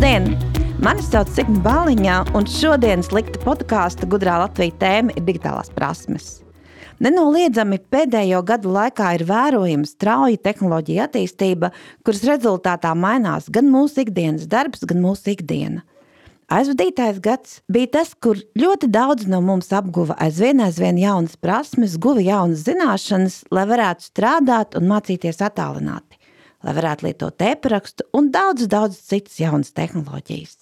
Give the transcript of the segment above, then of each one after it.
Labdien! Mani sauc Signa Bāliņā, un šodienas likta podkāsta gudrā Latvijas tēma ir digitālās prasmes. Nenoliedzami pēdējo gadu laikā ir vērojama strauja tehnoloģija attīstība, kuras rezultātā mainās gan mūsu ikdienas darbs, gan mūsu ikdiena. Aizvadītais gads bija tas, kur ļoti daudz no mums apguva aizvien, aizvien jaunas prasmes, guva jaunas zināšanas, lai varētu strādāt un mācīties attālināti, lai varētu lietot e-parakstu un daudz, daudz citas jaunas tehnoloģijas.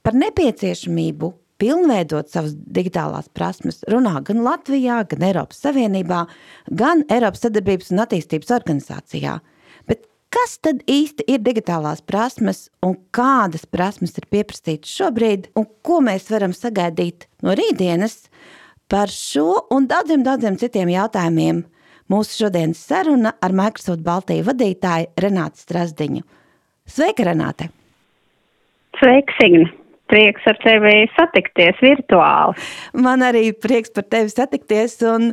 Par nepieciešamību pilnveidot savas digitālās prasmes runā gan Latvijā, gan Eiropas Savienībā, gan Eiropas Sadarbības un attīstības organizācijā. Bet Kas tad īsti ir digitālās prasmes un kādas prasmes ir pieprasītas šobrīd un ko mēs varam sagaidīt no rītdienas? Par šo un daudziem, daudziem citiem jautājumiem mūsu šodienas saruna ar Microsoft Baltiju vadītāju Renātu Strasdiņu. Sveika, Renāte! Sveika, Signa! Prieks ar tevi satikties virtuāli. Man arī prieks par tevi satikties un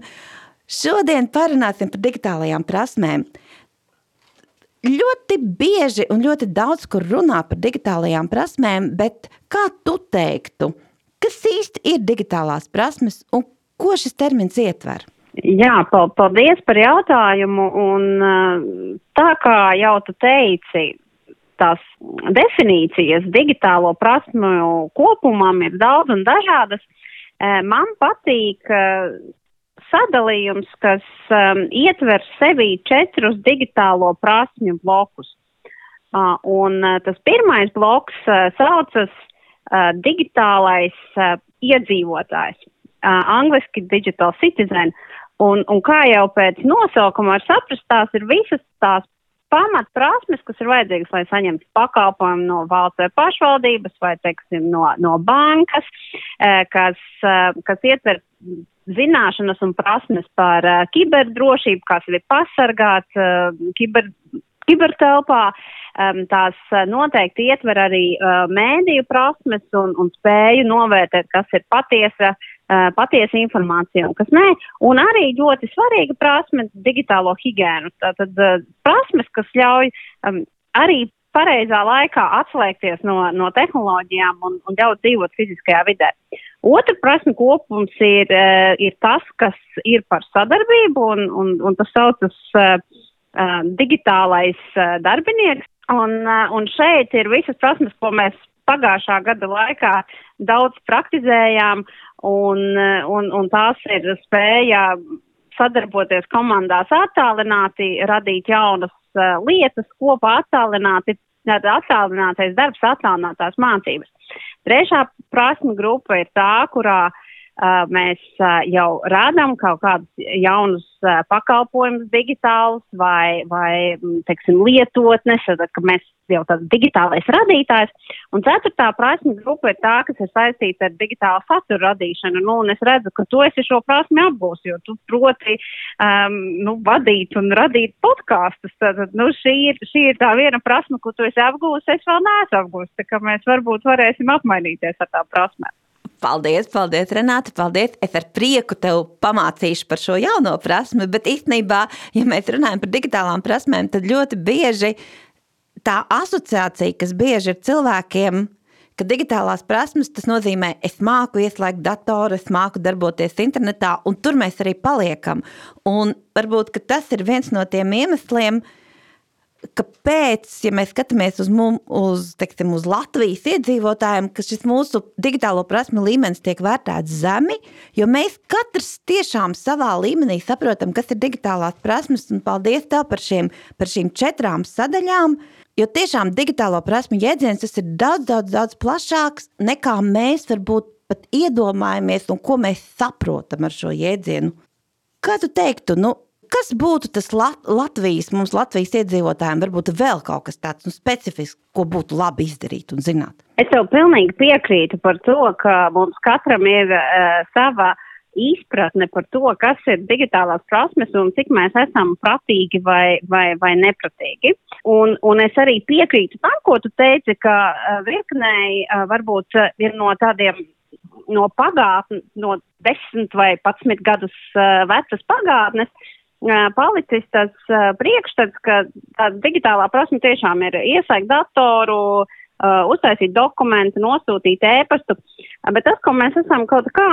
šodien parunāsim par digitālajām prasmēm. Ļoti bieži un ļoti daudz kur runā par digitālajām prasmēm, bet kā tu teiktu, kas īsti ir digitālās prasmes un ko šis termins ietver? Jā, paldies par jautājumu. Un, tā kā jau tu teici, tās definīcijas digitālo prasmu kopumam ir daudz un dažādas. Man patīk sadalījums, kas ietver sevī četrus digitālo prasmju blokus. Uh, un uh, tas pirmais bloks uh, saucas uh, digitālais uh, iedzīvotājs, uh, angliski digital citizen. Un, un kā jau pēc nosaukuma var saprast, tās ir visas tās pamatprasmes, kas ir vajadzīgas, lai saņemtu pakalpojumu no valsts vai pašvaldības vai, teiksim, no, no bankas, eh, kas, eh, kas ietver zināšanas un prasmes par uh, kiberdrošību, kā sevi pasargāt uh, kiber, kibertelpā. Tās noteikti ietver arī mēdīju prasmes un, un spēju novērtēt, kas ir patiesa, patiesa informācija un kas nē. Un arī ļoti svarīga prasme - digitālo higiēnu. Tātad uh, prasmes, kas ļauj um, arī pareizā laikā atslēgties no, no tehnoloģijām un, un ļaut dzīvot fiziskajā vidē. Otra prasme kopums ir, uh, ir tas, kas ir par sadarbību, un, un, un tas saucas uh, uh, digitālais uh, darbinieks. Un, uh, un šeit ir visas prasmes, ko mēs pagājušā gada laikā daudz praktizējām, un, un, un tās ir spēja sadarboties komandās attālināti, radīt jaunas uh, lietas kopā attālināti, attālinātais darbs, attālinātās mācības. Trešā prasme grupa ir tā, kurā uh, mēs jau rādām kaut kādus jaunus pakalpojumus digitālus vai, vai teiksim, lietotnes, ka mēs jau tāds digitālais radītājs. Un ceturtā prasme grupa ir tā, kas ir saistīta ar digitālu satura radīšanu. Nu, un es redzu, ka tu esi šo prasmi apgūs, jo tu proti um, nu, vadīt un radīt podkāstus. Tad, nu, šī, ir, šī ir tā viena prasme, ko tu esi apgūs, es vēl neesmu apgūs. Tā kā mēs varbūt varēsim apmainīties ar tām prasmēm. Paldies, paldies, Renāte. Paldies. Es ar prieku tev pamācīšu par šo jauno prasmi, bet īstenībā, ja mēs runājam par digitālām prasmēm, tad ļoti bieži tā asociācija, kas bieži ir cilvēkiem, ka digitālās prasmes tas nozīmē, es māku ieslēgt datoru, es māku darboties internetā, un tur mēs arī paliekam. Un varbūt tas ir viens no tiem iemesliem, kāpēc kāpēc, ja mēs skatāmies uz, mum, uz, teiksim, uz Latvijas iedzīvotājiem, ka šis mūsu digitālo prasmu līmenis tiek vērtēts zemi, jo mēs katrs tiešām savā līmenī saprotam, kas ir digitālās prasmes, un paldies tev par, šiem, par šīm četrām sadaļām, jo tiešām digitālo prasmu jēdziens tas ir daudz, daudz, daudz plašāks nekā mēs varbūt pat iedomājamies un ko mēs saprotam ar šo jēdzienu. Kā tu teiktu, nu, Kas būtu tas Lat Latvijas, mums Latvijas iedzīvotājiem, varbūt vēl kaut kas tāds nu, specifisks, ko būtu labi izdarīt un zināt? Es tev pilnīgi piekrītu par to, ka mums katram ir uh, sava izpratne par to, kas ir digitālās prasmes un cik mēs esam pratīgi vai, vai, vai nepratīgi. Un, un es arī piekrītu tam, ko tu teici, ka uh, virknei uh, varbūt ir no tādiem no pagātnes, no desmit vai patsmit gadus vecas pagātnes, palicis tas priekšstats, ka tā digitālā prasme tiešām ir iesaist datoru, uh, uztaisīt dokumentu, nosūtīt ēpastu. Uh, bet tas, ko mēs esam kaut kā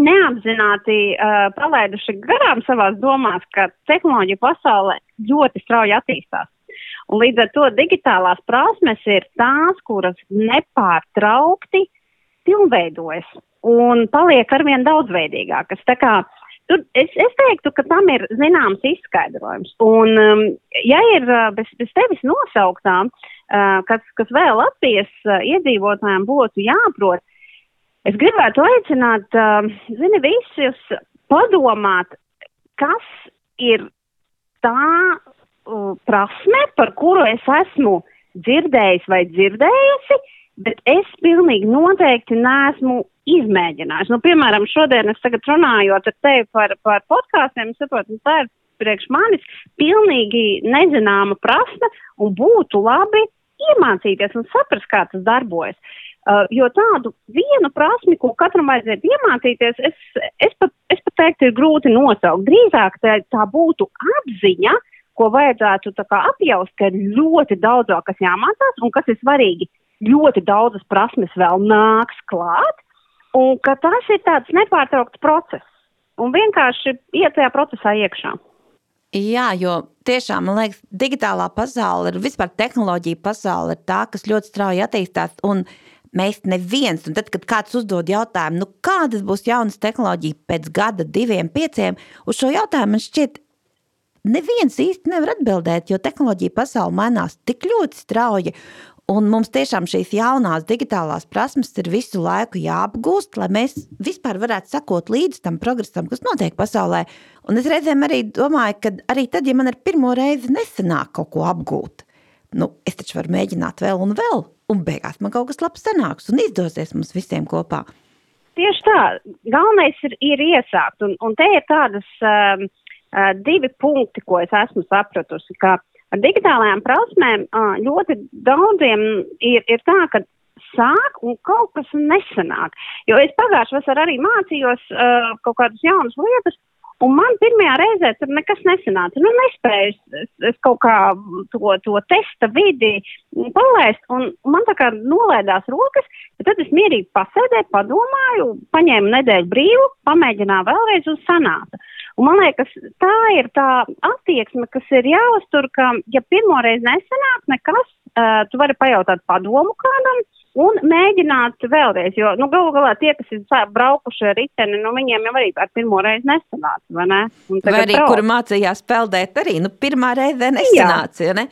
neapzināti uh, palaiduši garām savās domās, ka tehnoloģija pasaulē ļoti strauji attīstās. Un līdz ar to digitālās prasmes ir tās, kuras nepārtraukti pilnveidojas un paliek arvien daudzveidīgākas. Tā kā tur es, es teiktu, ka tam ir zināms izskaidrojums. Un, um, ja ir uh, bez, bez tevis nosauktām, uh, kas, kas vēl Latvijas uh, iedzīvotājiem būtu jāprot, es gribētu aicināt, uh, zini, visus padomāt, kas ir tā uh, prasme, par kuru es esmu dzirdējis vai dzirdējusi, bet es pilnīgi noteikti neesmu izmēģinājis. Nu, piemēram, šodien es tagad runājot ar tevi par, par podkāstiem, saprotu, nu, tā ir priekš manis pilnīgi nezināma prasme un būtu labi iemācīties un saprast, kā tas darbojas. Uh, jo tādu vienu prasmi, ko katram vajadzētu iemācīties, es, es, pat, es pat teiktu, ir grūti nosaukt. Drīzāk tā, tā būtu apziņa, ko vajadzētu apjaust, ka ir ļoti daudz, kas jāmācās un kas ir svarīgi. Ļoti daudzas prasmes vēl nāks klāt, Un ka tas ir tāds nepārtraukts process. Un vienkārši iet tajā procesā iekšā. Jā, jo tiešām man liekas, digitālā pasaule ir vispār tehnoloģija pasaule, ir tā, kas ļoti strauji attīstās. Un mēs neviens, un tad, kad kāds uzdod jautājumu, nu, kādas būs jaunas tehnoloģijas pēc gada, diviem, pieciem, uz šo jautājumu man šķiet, neviens īsti nevar atbildēt, jo tehnoloģija pasaule mainās tik ļoti strauji. Un mums tiešām šīs jaunās digitālās prasmes ir visu laiku jāapgūst, lai mēs vispār varētu sekot līdzi tam progresam, kas notiek pasaulē. Un es reizēm arī domāju, ka arī tad, ja man ar pirmo reizi nesanāk kaut ko apgūt, nu, es taču varu mēģināt vēl un vēl, un beigās man kaut kas labs sanāks un izdosies mums visiem kopā. Tieši tā, galvenais ir, ir iesākt, un, un te ir tādas um, uh, divi punkti, ko es esmu sapratusi, ka uh, Ar digitālajām prasmēm ļoti daudziem ir, ir tā, ka sāk un kaut kas nesanāk. Jo es pagājušajā vasarā arī mācījos uh, kaut kādas jaunas lietas, un man pirmajā reizē tur nekas nesanāca. Nu, nespēju es, es kaut kā to, to testa vidi palaist, un man tā kā nolaidās rokas, bet tad es mierīgi pasēdēju, padomāju, paņēmu nedēļu brīvu, pamēģināju vēlreiz un sanāca. Un man liekas, tā ir tā attieksme, kas ir jāuztur, ka, ja pirmoreiz nesanāk nekas, uh, tu vari pajautāt padomu kādam un mēģināt vēlreiz, jo, nu, galu galā tie, kas ir braukuši ar riteni, nu, viņiem jau arī ar pirmo reizi nesanāca, vai ne? Vai arī, brauc. kur mācījās peldēt, arī, nu, pirmā reize nesanāca, ja ne?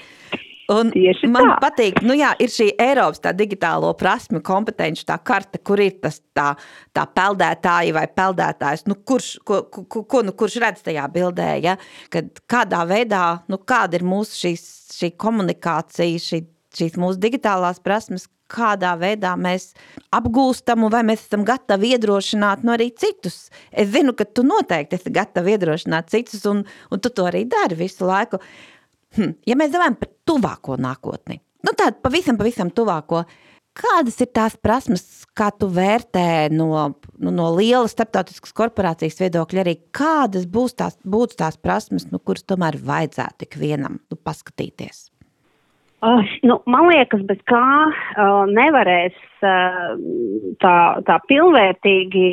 Un Tieši man tā. patīk, nu jā, ir šī Eiropas tā digitālo prasmu kompetenci tā karta, kur ir tas tā, tā peldētāja vai peldētājs, nu kurš, ko, ko, ko, nu kurš redz tajā bildē, ja? kad kādā veidā, nu kāda ir mūsu šīs, šī komunikācija, šī, šīs mūsu digitālās prasmes, kādā veidā mēs apgūstam, un vai mēs esam gatavi iedrošināt no arī citus. Es zinu, ka tu noteikti esi gatavs iedrošināt citus, un, un tu to arī dari visu laiku. Hm, ja mēs domājam par tuvāko nākotni, nu tādu pavisam, pavisam tuvāko, kādas ir tās prasmes, kā tu vērtē no, nu, no lielas starptautiskas korporācijas viedokļa arī, kādas būs tās, būs tās prasmes, nu, kuras tomēr vajadzētu ikvienam nu, paskatīties? Uh, nu, man liekas, bez kā uh, nevarēs uh, tā, tā pilnvērtīgi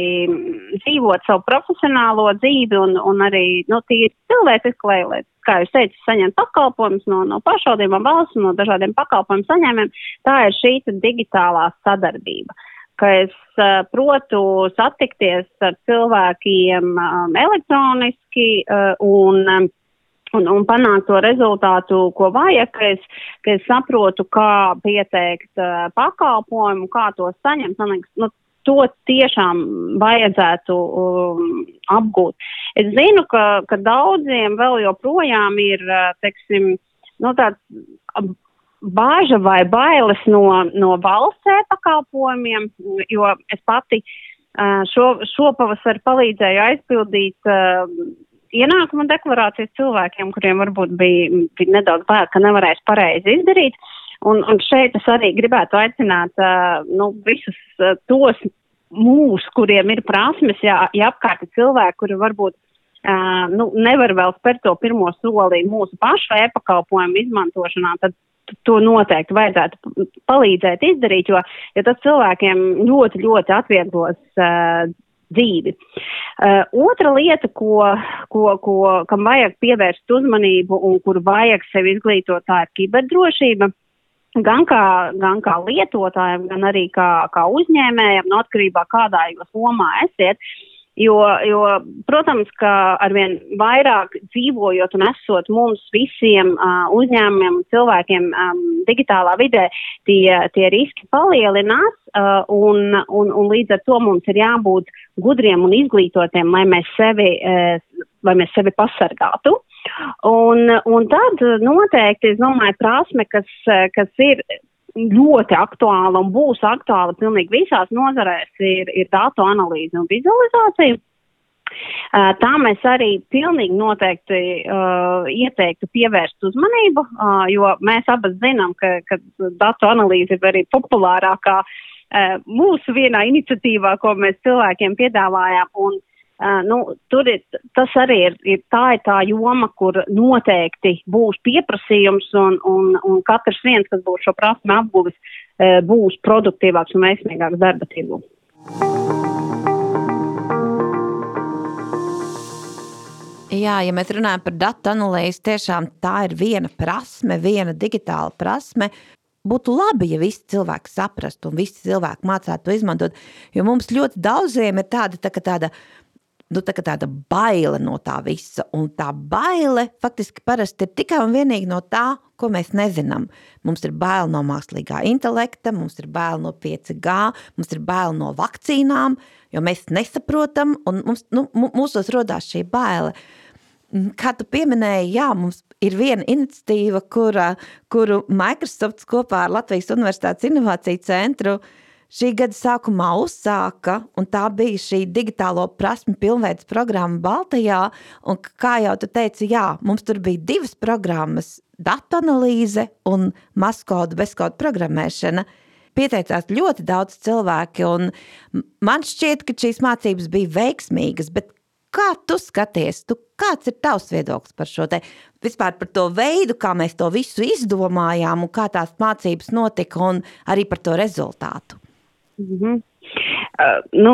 dzīvot savu profesionālo dzīvi un, un arī nu, tīri cilvēciski, lai, lai, kā jūs teicat, saņemt pakalpojumus no, no pašvaldībām valsts un no dažādiem pakalpojumu saņēmējiem. Tā ir šī digitālā sadarbība ka es uh, protu satikties ar cilvēkiem um, elektroniski uh, un um, un, un panākt to rezultātu, ko vajag, ka es, ka es saprotu, kā pieteikt uh, pakalpojumu, kā to saņemt. Man liekas, nu, to tiešām vajadzētu um, apgūt. Es zinu, ka, ka daudziem vēl joprojām ir, uh, teiksim, nu, tāds bāža vai bailes no, no valsts e-pakalpojumiem, jo es pati uh, šo, šopavasar palīdzēju aizpildīt uh, ienākuma deklarācijas cilvēkiem, kuriem varbūt bija, bija nedaudz bail, ka nevarēs pareizi izdarīt. Un, un šeit es arī gribētu aicināt uh, nu, visus uh, tos mūs, kuriem ir prasmes, ja, ja apkārt ir cilvēki, kuri varbūt uh, nu, nevar vēl spērt to pirmo soli mūsu pašu e-pakalpojumu izmantošanā, tad to noteikti vajadzētu palīdzēt izdarīt, jo, jo tas cilvēkiem ļoti, ļoti atvieglos uh, dzīvi. Uh, otra lieta, ko, ko, ko, kam vajag pievērst uzmanību un kur vajag sevi izglītot, tā ir kiberdrošība. Gan kā, gan kā lietotājiem, gan arī kā, kā uzņēmējiem, no atkarībā kādā jūs lomā esiet. Uh, Jo, jo, protams, ka arvien vairāk dzīvojot un esot mums visiem uh, uzņēmumiem, cilvēkiem um, digitālā vidē, tie, tie riski palielinās, uh, un, un, un līdz ar to mums ir jābūt gudriem un izglītotiem, lai mēs sevi, uh, lai mēs sevi pasargātu. Un, un tad noteikti, es domāju, prasme, kas, kas ir ļoti aktuāla un būs aktuāla pilnīgi visās nozarēs, ir, ir datu analīze un vizualizācija. Tā mēs arī pilnīgi noteikti uh, ieteiktu pievērst uzmanību, uh, jo mēs abas zinām, ka, ka datu analīze ir arī populārākā uh, mūsu vienā iniciatīvā, ko mēs cilvēkiem piedāvājām. Un, Uh, nu, tur ir, tas arī ir, ir, tā ir tā joma, kur noteikti būs pieprasījums un, un, un katrs viens, kas būs šo prasmu apguvis, uh, būs produktīvāks un veiksmīgāks darba tirgu. Jā, ja mēs runājam par datu analīzi, tiešām tā ir viena prasme, viena digitāla prasme, būtu labi, ja visi cilvēki saprastu un visi cilvēki mācītu to izmantot. Jo mums ļoti daudziem ir tāda, tā, tāda nu, tā tāda baile no tā visa. Un tā baile faktiski parasti ir tikai un vienīgi no tā, ko mēs nezinām. Mums ir bail no mākslīgā intelekta, mums ir bail no 5G, mums ir bail no vakcīnām, jo mēs nesaprotam, un mums, nu, mūsos rodās šī baile. Kā tu pieminēji, jā, mums ir viena iniciatīva, kura, kuru Microsoft kopā ar Latvijas Universitātes Innovāciju centru uh, šī gada sākumā uzsāka, un tā bija šī digitālo prasmu pilnveids programma Baltijā, un kā jau tu teici, jā, mums tur bija divas programmas – datu analīze un maskodu bezkodu programmēšana. Pieteicās ļoti daudz cilvēki, un man šķiet, ka šīs mācības bija veiksmīgas, bet kā tu skaties, tu, kāds ir tavs viedoklis par šo te, vispār par to veidu, kā mēs to visu izdomājām un kā tās mācības notika un arī par to rezultātu? -hmm. uh, nu,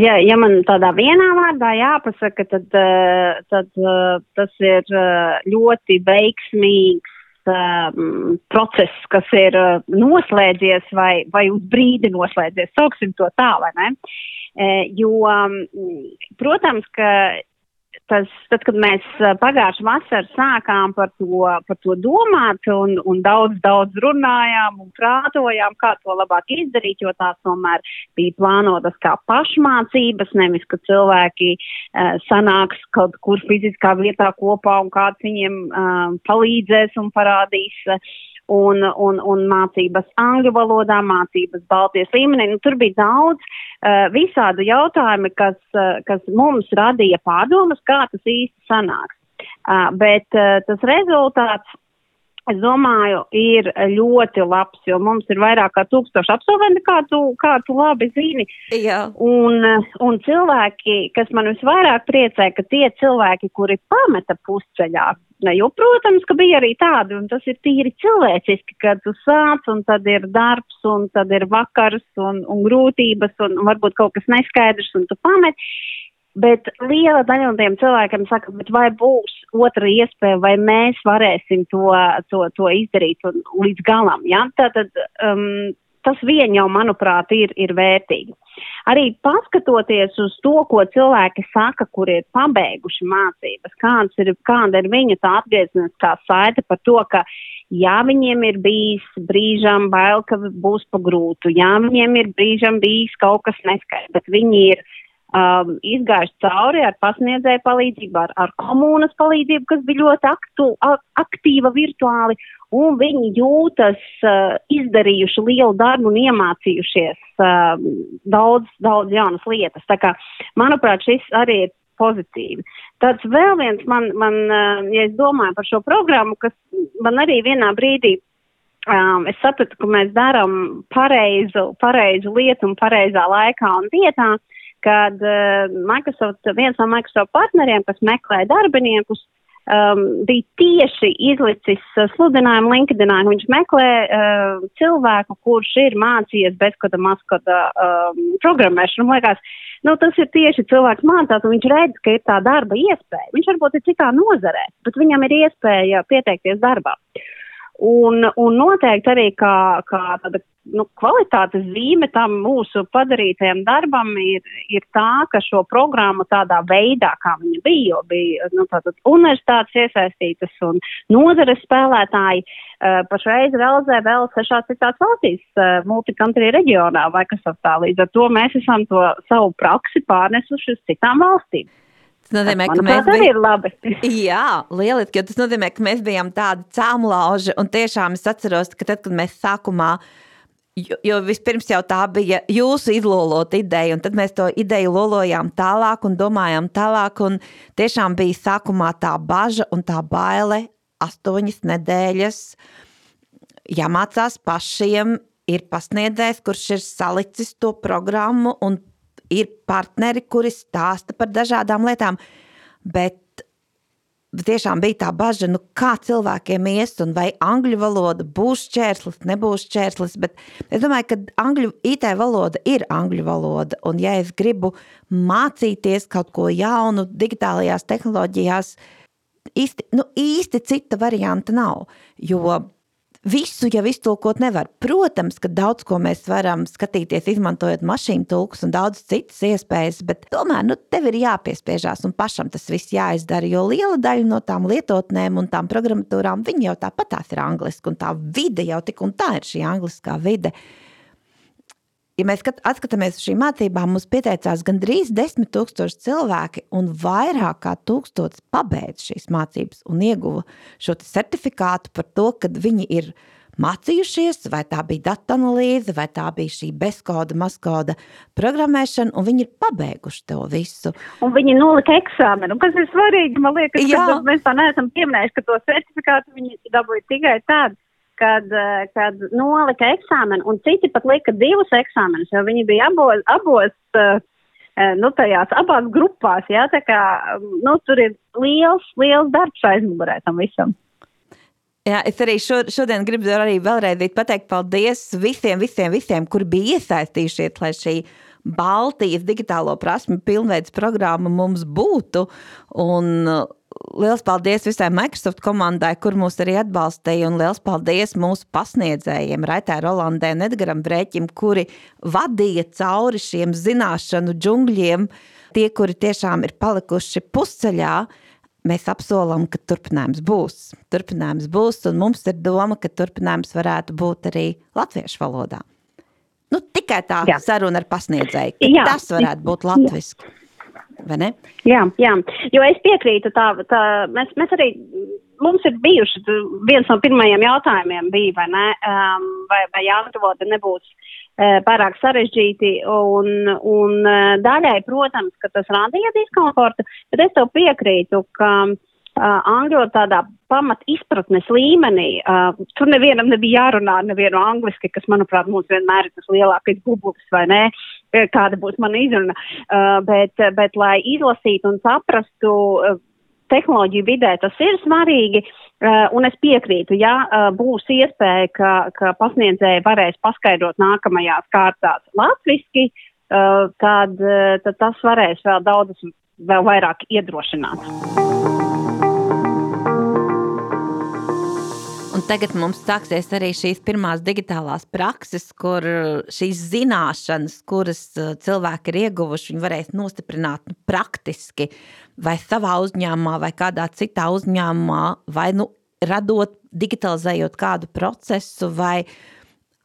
ja, ja man tādā vienā vārdā jāpasaka, tad, uh, tad uh, tas ir uh, ļoti veiksmīgs um, process, kas ir uh, noslēdzies vai, vai uz brīdi noslēdzies, sauksim to tā, vai ne? Uh, jo, um, protams, ka tas, tad, kad mēs pagājušā vasarā sākām par to, par to domāt un, un daudz, daudz runājām un prātojām, kā to labāk izdarīt, jo tās tomēr bija plānotas kā pašmācības, nevis, ka cilvēki uh, sanāks kaut kur fiziskā vietā kopā un kāds viņiem uh, palīdzēs un parādīs. Uh, un, un, un mācības angļu valodā, mācības Baltijas līmenī. Nu, tur bija daudz uh, visādu jautājumu, kas, uh, kas mums radīja pārdomas, kā tas īsti sanāks. Uh, bet uh, tas rezultāts es domāju, ir ļoti labs, jo mums ir vairāk kā tūkstoši absolventi, kā tu, kā tu labi zini. Jā. Un, un cilvēki, kas man visvairāk priecē, ka tie cilvēki, kuri pameta pusceļā, ne, jo, protams, ka bija arī tādi, un tas ir tīri cilvēciski, kad tu sāc, un tad ir darbs, un tad ir vakars, un, un grūtības, un varbūt kaut kas neskaidrs, un tu pamet. Bet liela daļa no tiem cilvēkiem saka, vai būs otra iespēja, vai mēs varēsim to, to, to izdarīt un, līdz galam. Ja? Tātad um, tas vien jau, manuprāt, ir, ir vērtīgi. Arī paskatoties uz to, ko cilvēki saka, kur ir pabeiguši mācības, ir, kāda ir viņu tā atgriezniskā saite par to, ka jā, viņiem ir bijis brīžam bail, ka būs pagrūtu, jā, viņiem ir brīžam bijis kaut kas neskaidrs, bet viņi ir um, izgājuši cauri ar pasniedzēju palīdzību, ar, ar komunas palīdzību, kas bija ļoti aktu, aktīva virtuāli, un viņi jūtas uh, izdarījuši lielu darbu un iemācījušies uh, daudz, daudz jaunas lietas. Tā kā, manuprāt, šis arī ir pozitīvi. Tāds vēl viens man, man uh, ja es domāju par šo programmu, kas man arī vienā brīdī Um, es sapratu, ka mēs darām pareizu, pareizu lietu un pareizā laikā un vietā. Uh, kad uh, Microsoft, viens no Microsoft partneriem, kas meklē darbiniekus, um, bija tieši izlicis uh, sludinājumu LinkedInā. Viņš meklē uh, cilvēku, kurš ir mācījies bezkoda maskoda um, programmēšanu. Man liekas, nu, tas ir tieši cilvēks mācās, un viņš redz, ka ir tā darba iespēja. Viņš varbūt ir citā nozarē, bet viņam ir iespēja pieteikties darbā. Un, un noteikti arī kā, kā tāda nu, kvalitātes zīme tam mūsu padarītajam darbam ir, ir tā, ka šo programmu tādā veidā, kā viņa bija, bija nu, universitātes iesaistītas un nozares spēlētāji, uh, pašreiz realizē vēl sešās citās valstīs, uh, multikantri reģionā vai kas tā. Līdz ar to mēs esam to savu praksi pārnesuši uz citām valstīm. Tas nozīmē, ka mēs bijām. Jā, lieliski, jo tas nozīmē, ka mēs bijām tādi cēlonlauži. Un tiešām es atceros, ka tad, kad mēs sākumā, jo, jo vispirms jau tā bija jūsu izlolota ideja, un tad mēs to ideju lolojām tālāk un domājām tālāk. Un tiešām bija sākumā tā bažas un tā baile astoņas nedēļas. Jāmācās pašiem, ir pasniedzējs, kurš ir salicis to programmu un ir partneri, kuri stāsta par dažādām lietām, bet tiešām bija tā bažas, nu, kā cilvēkiem ies, un vai angļu valoda būs čērslis, nebūs čērslis. Bet es domāju, ka angļu IT valoda ir angļu valoda. Un, ja es gribu mācīties kaut ko jaunu digitālajās tehnoloģijās, īsti, nu, īsti cita varianta nav. Jo visu jau iztulkot nevar. Protams, ka daudz ko mēs varam skatīties, izmantojot mašīnu tulkus un daudz citas iespējas, bet tomēr nu, tev ir jāpiespiežās un pašam tas viss jāizdara, jo liela daļa no tām lietotnēm un tām programmatūrām, jau tāpat tās ir angliski, un tā vide jau tik un tā ir šī angliskā vide. Ja mēs skatāmies uz šīm mācībām, mums pieteicās gandrīz 10,000 cilvēki, un vairāk kā 1000 pabeidz šīs mācības un ieguva šo certifikātu par to, ka viņi ir mācījušies, vai tā bija datu analīze, vai tā bija šī bezkoda, mazkoda programmēšana, un viņi ir pabeiguši to visu. Un viņi nolika eksāmenu, kas ir svarīgi. Man liekas, ka mēs tā neesam pieminējuši, ka to certifikātu viņi dabūja tikai tādu kad, eh, kad nolika eksāmenu, un citi pat lika divus eksāmenus, jo viņi bija abos, abos uh, nu, tajās abās grupās. Jā, tā kā nu, tur ir liels, liels darbs aizmugurē tam visam. Jā, es arī šo, šodien gribu arī vēlreiz pateikt paldies visiem, visiem, visiem, kuri bija iesaistījušies, lai šī Baltijas digitālo prasmu pilnveids programma mums būtu. Un liels paldies visai Microsoft komandai, kur mūs arī atbalstīja, un liels paldies mūsu pasniedzējiem, Raitē Rolandē un Edgaram Brēķim, kuri vadīja cauri šiem zināšanu džungļiem. Tie, kuri tiešām ir palikuši pusceļā, mēs apsolam, ka turpinājums būs. Turpinājums būs, un mums ir doma, ka turpinājums varētu būt arī latviešu valodā. Nu, tikai tā Jā. saruna ar pasniedzēju. Tas varētu būt vai ne? Jā, jā. jo es piekrītu tā, tā mēs, mēs arī, mums ir bijuši, viens no pirmajiem jautājumiem bija, vai ne, um, vai, vai jāgatavota nebūs uh, pārāk sarežģīti, un, un uh, daļai, protams, ka tas rādīja diskomfortu, bet es tev piekrītu, ka uh, angļu tādā pamat izpratnes līmenī, uh, tur nevienam nebija jārunā nevienu angliski, kas, manuprāt, mums vienmēr ir tas lielākais bublis, vai ne, kāda būs mana izruna, uh, bet, bet lai izlasītu un saprastu uh, tehnoloģiju vidē, tas ir svarīgi, uh, un es piekrītu, ja uh, būs iespēja, ka, ka pasniedzēji varēs paskaidrot nākamajās kārtās latviski, uh, tad, uh, tad tas varēs vēl daudz vēl vairāk iedrošināt. Tagad mums sāksies arī šīs pirmās digitālās prakses, kur šīs zināšanas, kuras uh, cilvēki ir ieguvuši, viņi varēs nostiprināt nu, praktiski vai savā uzņēmumā, vai kādā citā uzņēmumā, vai nu radot, digitalizējot kādu procesu, vai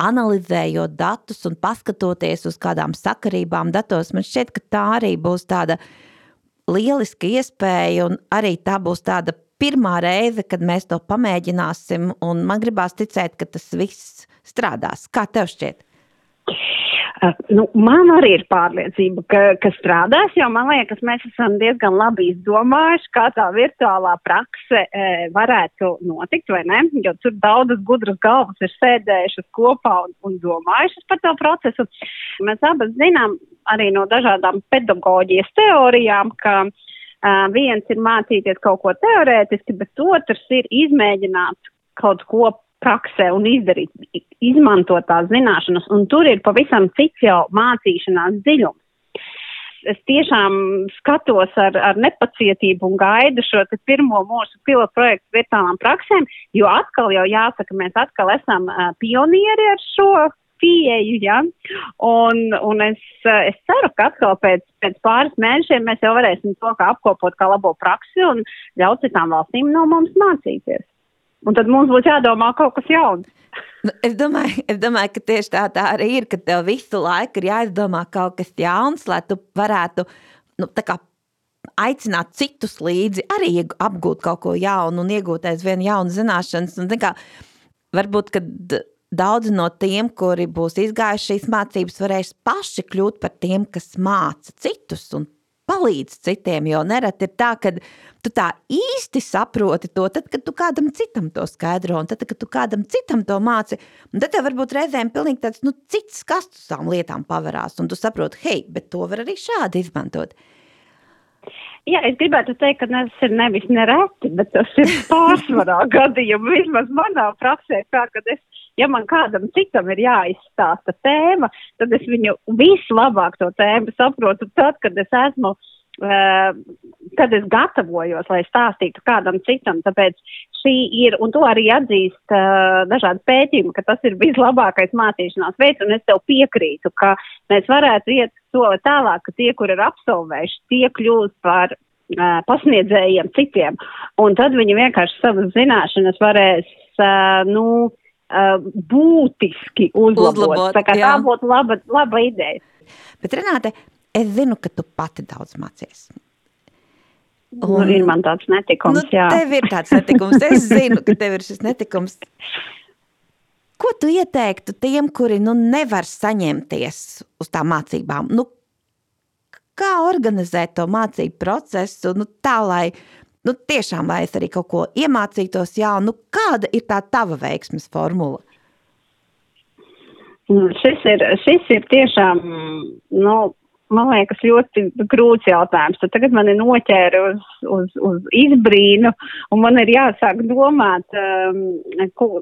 analizējot datus un paskatoties uz kādām sakarībām datos. Man šķiet, ka tā arī būs tāda lieliska iespēja, un arī tā būs tāda pirmā reize, kad mēs to pamēģināsim, un man gribās ticēt, ka tas viss strādās. Kā tev šķiet? Uh, nu, man arī ir pārliecība, ka, ka strādās, jo man liekas, mēs esam diezgan labi izdomājuši, kā tā virtuālā prakse e, varētu notikt, vai ne? Jo tur daudzas gudras galvas ir sēdējušas kopā un, un domājušas par to procesu. Mēs abas zinām arī no dažādām pedagoģijas teorijām, ka uh, Uh, viens ir mācīties kaut ko teorētiski, bet otrs ir izmēģināt kaut ko praksē un izdarīt, izmantot tās zināšanas, un tur ir pavisam cits jau mācīšanās dziļums. Es tiešām skatos ar, ar nepacietību un gaidu šo pirmo mūsu pilotu projektu virtuālām praksēm, jo atkal jau jāsaka, mēs atkal esam uh, pionieri ar šo pieeju, ja? un, un es, es ceru, ka atkal pēc, pēc pāris mēnešiem mēs jau varēsim to kā apkopot kā labo praksi un ļaut citām valstīm no mums mācīties. Un tad mums būs jādomā kaut kas jauns. Nu, es, domāju, es domāju, ka tieši tā, tā arī ir, ka tev visu laiku ir jāizdomā kaut kas jauns, lai tu varētu nu, aicināt citus līdzi, arī apgūt kaut ko jaunu un iegūt aizvien jaunu zināšanas. Un, kā, varbūt, kad daudzi no tiem, kuri būs izgājuši šīs mācības, varēs paši kļūt par tiem, kas māca citus un palīdz citiem. Jo nereti ir tā, ka tu tā īsti saproti to, tad, kad tu kādam citam to skaidro, un tad, kad tu kādam citam to māci, tad tev varbūt reizēm pilnīgi tāds nu, cits skats uz tām lietām pavarās, un tu saproti, hei, bet to var arī šādi izmantot. Jā, es gribētu teikt, ka tas ir nevis nereti, bet tas ir pārsvarā gadījumā. Vismaz manā praksē, tā, kad es ja man kādam citam ir jāizstāsta tēma, tad es viņu vislabāk to tēmu saprotu tad, kad es esmu. Uh, kad es gatavojos, lai stāstītu kādam citam, tāpēc šī ir, un to arī atzīst uh, dažādi pētījumi, ka tas ir vislabākais mācīšanās veids, un es tev piekrītu, ka mēs varētu iet soli tālāk, ka tie, kur ir absolvējuši, tie kļūst par uh, pasniedzējiem citiem, un tad viņi vienkārši savas zināšanas varēs, uh, nu, uh, būtiski uzlabot. uzlabot tā, tā būtu laba, laba ideja. Bet, Renāte, es zinu, ka tu pati daudz mācies. Un, nu, ir man tāds netikums, nu, jā. Tev ir tāds netikums, es zinu, ka tev ir šis netikums. Ko tu ieteiktu tiem, kuri nu nevar saņemties uz tām mācībām? Nu, kā organizēt to mācību procesu nu, tā, lai nu, tiešām, lai es arī kaut ko iemācītos jaunu, nu, kāda ir tā tava veiksmes formula? Nu, šis ir, šis ir tiešām, nu, man liekas, ļoti grūts jautājums. Tad tagad man ir noķēra uz, uz, uz izbrīnu, un man ir jāsāk domāt, um,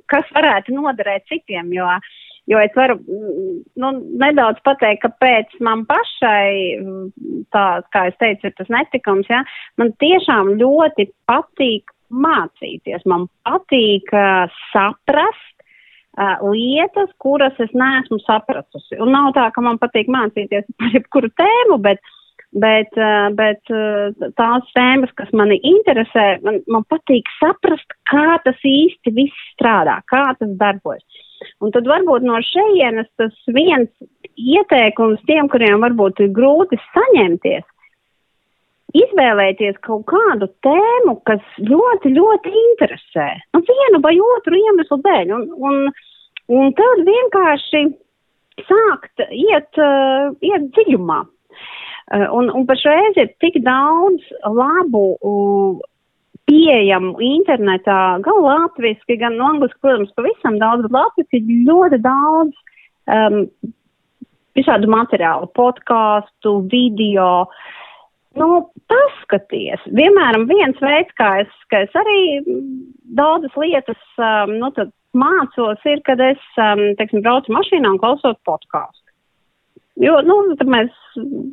kas varētu noderēt citiem, jo Jo es varu nu, nedaudz pateikt, kāpēc man pašai, tā kā es teicu, ir tas netikums, ja, man tiešām ļoti patīk mācīties. Man patīk uh, saprast uh, lietas, kuras es neesmu sapratusi. Un nav tā, ka man patīk mācīties par jebkuru tēmu, bet, bet, uh, bet uh, tās tēmas, kas mani interesē, man, man patīk saprast, kā tas īsti viss strādā, kā tas darbojas. Un tad varbūt no šejienes tas viens ieteikums tiem, kuriem varbūt ir grūti saņemties, izvēlēties kaut kādu tēmu, kas ļoti, ļoti interesē. Nu, vienu vai otru iemeslu dēļ. Un, un, un tad vienkārši sākt iet, uh, iet dziļumā. Uh, un, un pašreiz ir tik daudz labu uh, pieejamu internetā, gan latviski, gan no angliski, protams, pavisam daudz, bet latviski ļoti daudz um, visādu materiālu, podkāstu, video. Nu, paskaties, vienmēr viens veids, kā es, kā es arī daudzas lietas um, nu, mācos, ir, kad es, um, teiksim, braucu mašīnā un klausos podkāstu. Jo, nu, tad mēs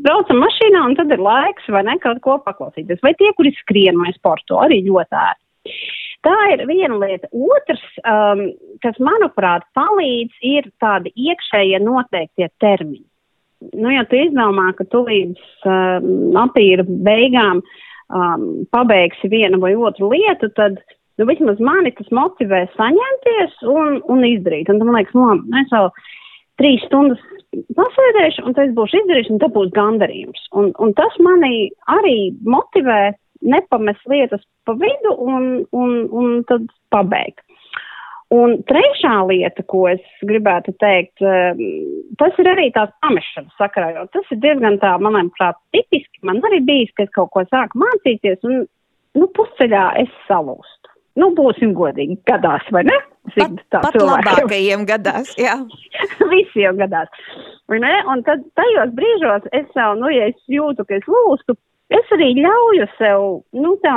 braucam mašīnā un tad ir laiks, vai ne, kaut ko paklausīties. Vai tie, kuri skrien vai sporto, arī ļoti ērti. Tā ir viena lieta. Otrs, um, kas, manuprāt, palīdz, ir tādi iekšējie noteiktie termiņi. Nu, ja tu izdomā, ka tu līdz um, apīra beigām um, pabeigsi vienu vai otru lietu, tad, nu, vismaz mani tas motivē saņemties un, un izdarīt. Un, man liekas, nu, es vēl trīs stundas pasēdēšu, un tas būs izdarīts, un tas būs gandarījums. Un, un tas mani arī motivē nepamest lietas pa vidu un, un, un tad pabeigt. Un trešā lieta, ko es gribētu teikt, ehm, tas ir arī tās pamešanas sakarā, jo tas ir diezgan tā, manuprāt, tipiski. Man arī bijis, ka es kaut ko sāku mācīties, un, nu, pusceļā es salūstu. Nu, būsim godīgi, gadās, vai ne? Pat, pat labākajiem gadās, jā. Visiem gadās. Un tad tajos brīžos es jau, nu, ja es jūtu, ka es lūstu, es arī ļauju sev, nu tā,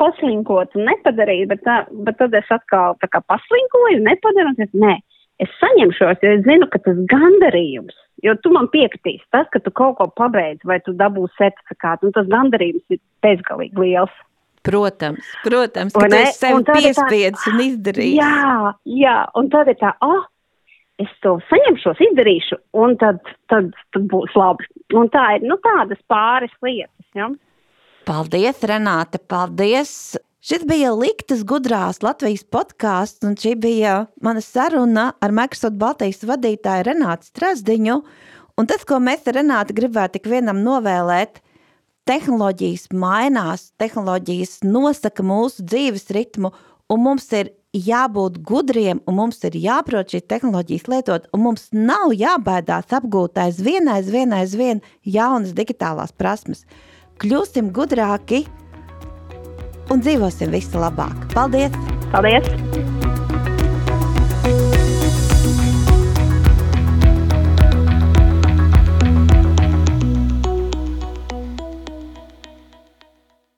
paslinkot un nepadarīt, bet, tā, bet tad es atkal tā kā paslinkoju, nepadaru, un es, nē, es saņemšos, jo es zinu, ka tas gandarījums, jo tu man piekritīs, tas, ka tu kaut ko pabeidz vai tu dabūsi certifikātu, un tas gandarījums ir bezgalīgi liels. Protams, protams, ka tu sev piespiedis un izdarījis. Jā, jā, un tad ir tā, oh, es to saņemšos, izdarīšu, un tad, tad, tad būs labi. Un tā ir, nu, tādas pāris lietas, ja? Paldies, Renāte, paldies! Šis bija Liktas gudrās Latvijas podkāsts, un šī bija mana saruna ar Microsoft Baltijas vadītāju Renātu Strasdiņu. Un tas, ko mēs ar Renātu gribētu tik vienam novēlēt, tehnoloģijas mainās, tehnoloģijas nosaka mūsu dzīves ritmu, un mums ir jābūt gudriem, un mums ir jāprot šīs tehnoloģijas lietot, un mums nav jābaidās apgūt aizvien, aizvien, aizvien jaunas digitālās prasmes. Kļūsim gudrāki! un dzīvosim visu labāk. Paldies! Paldies!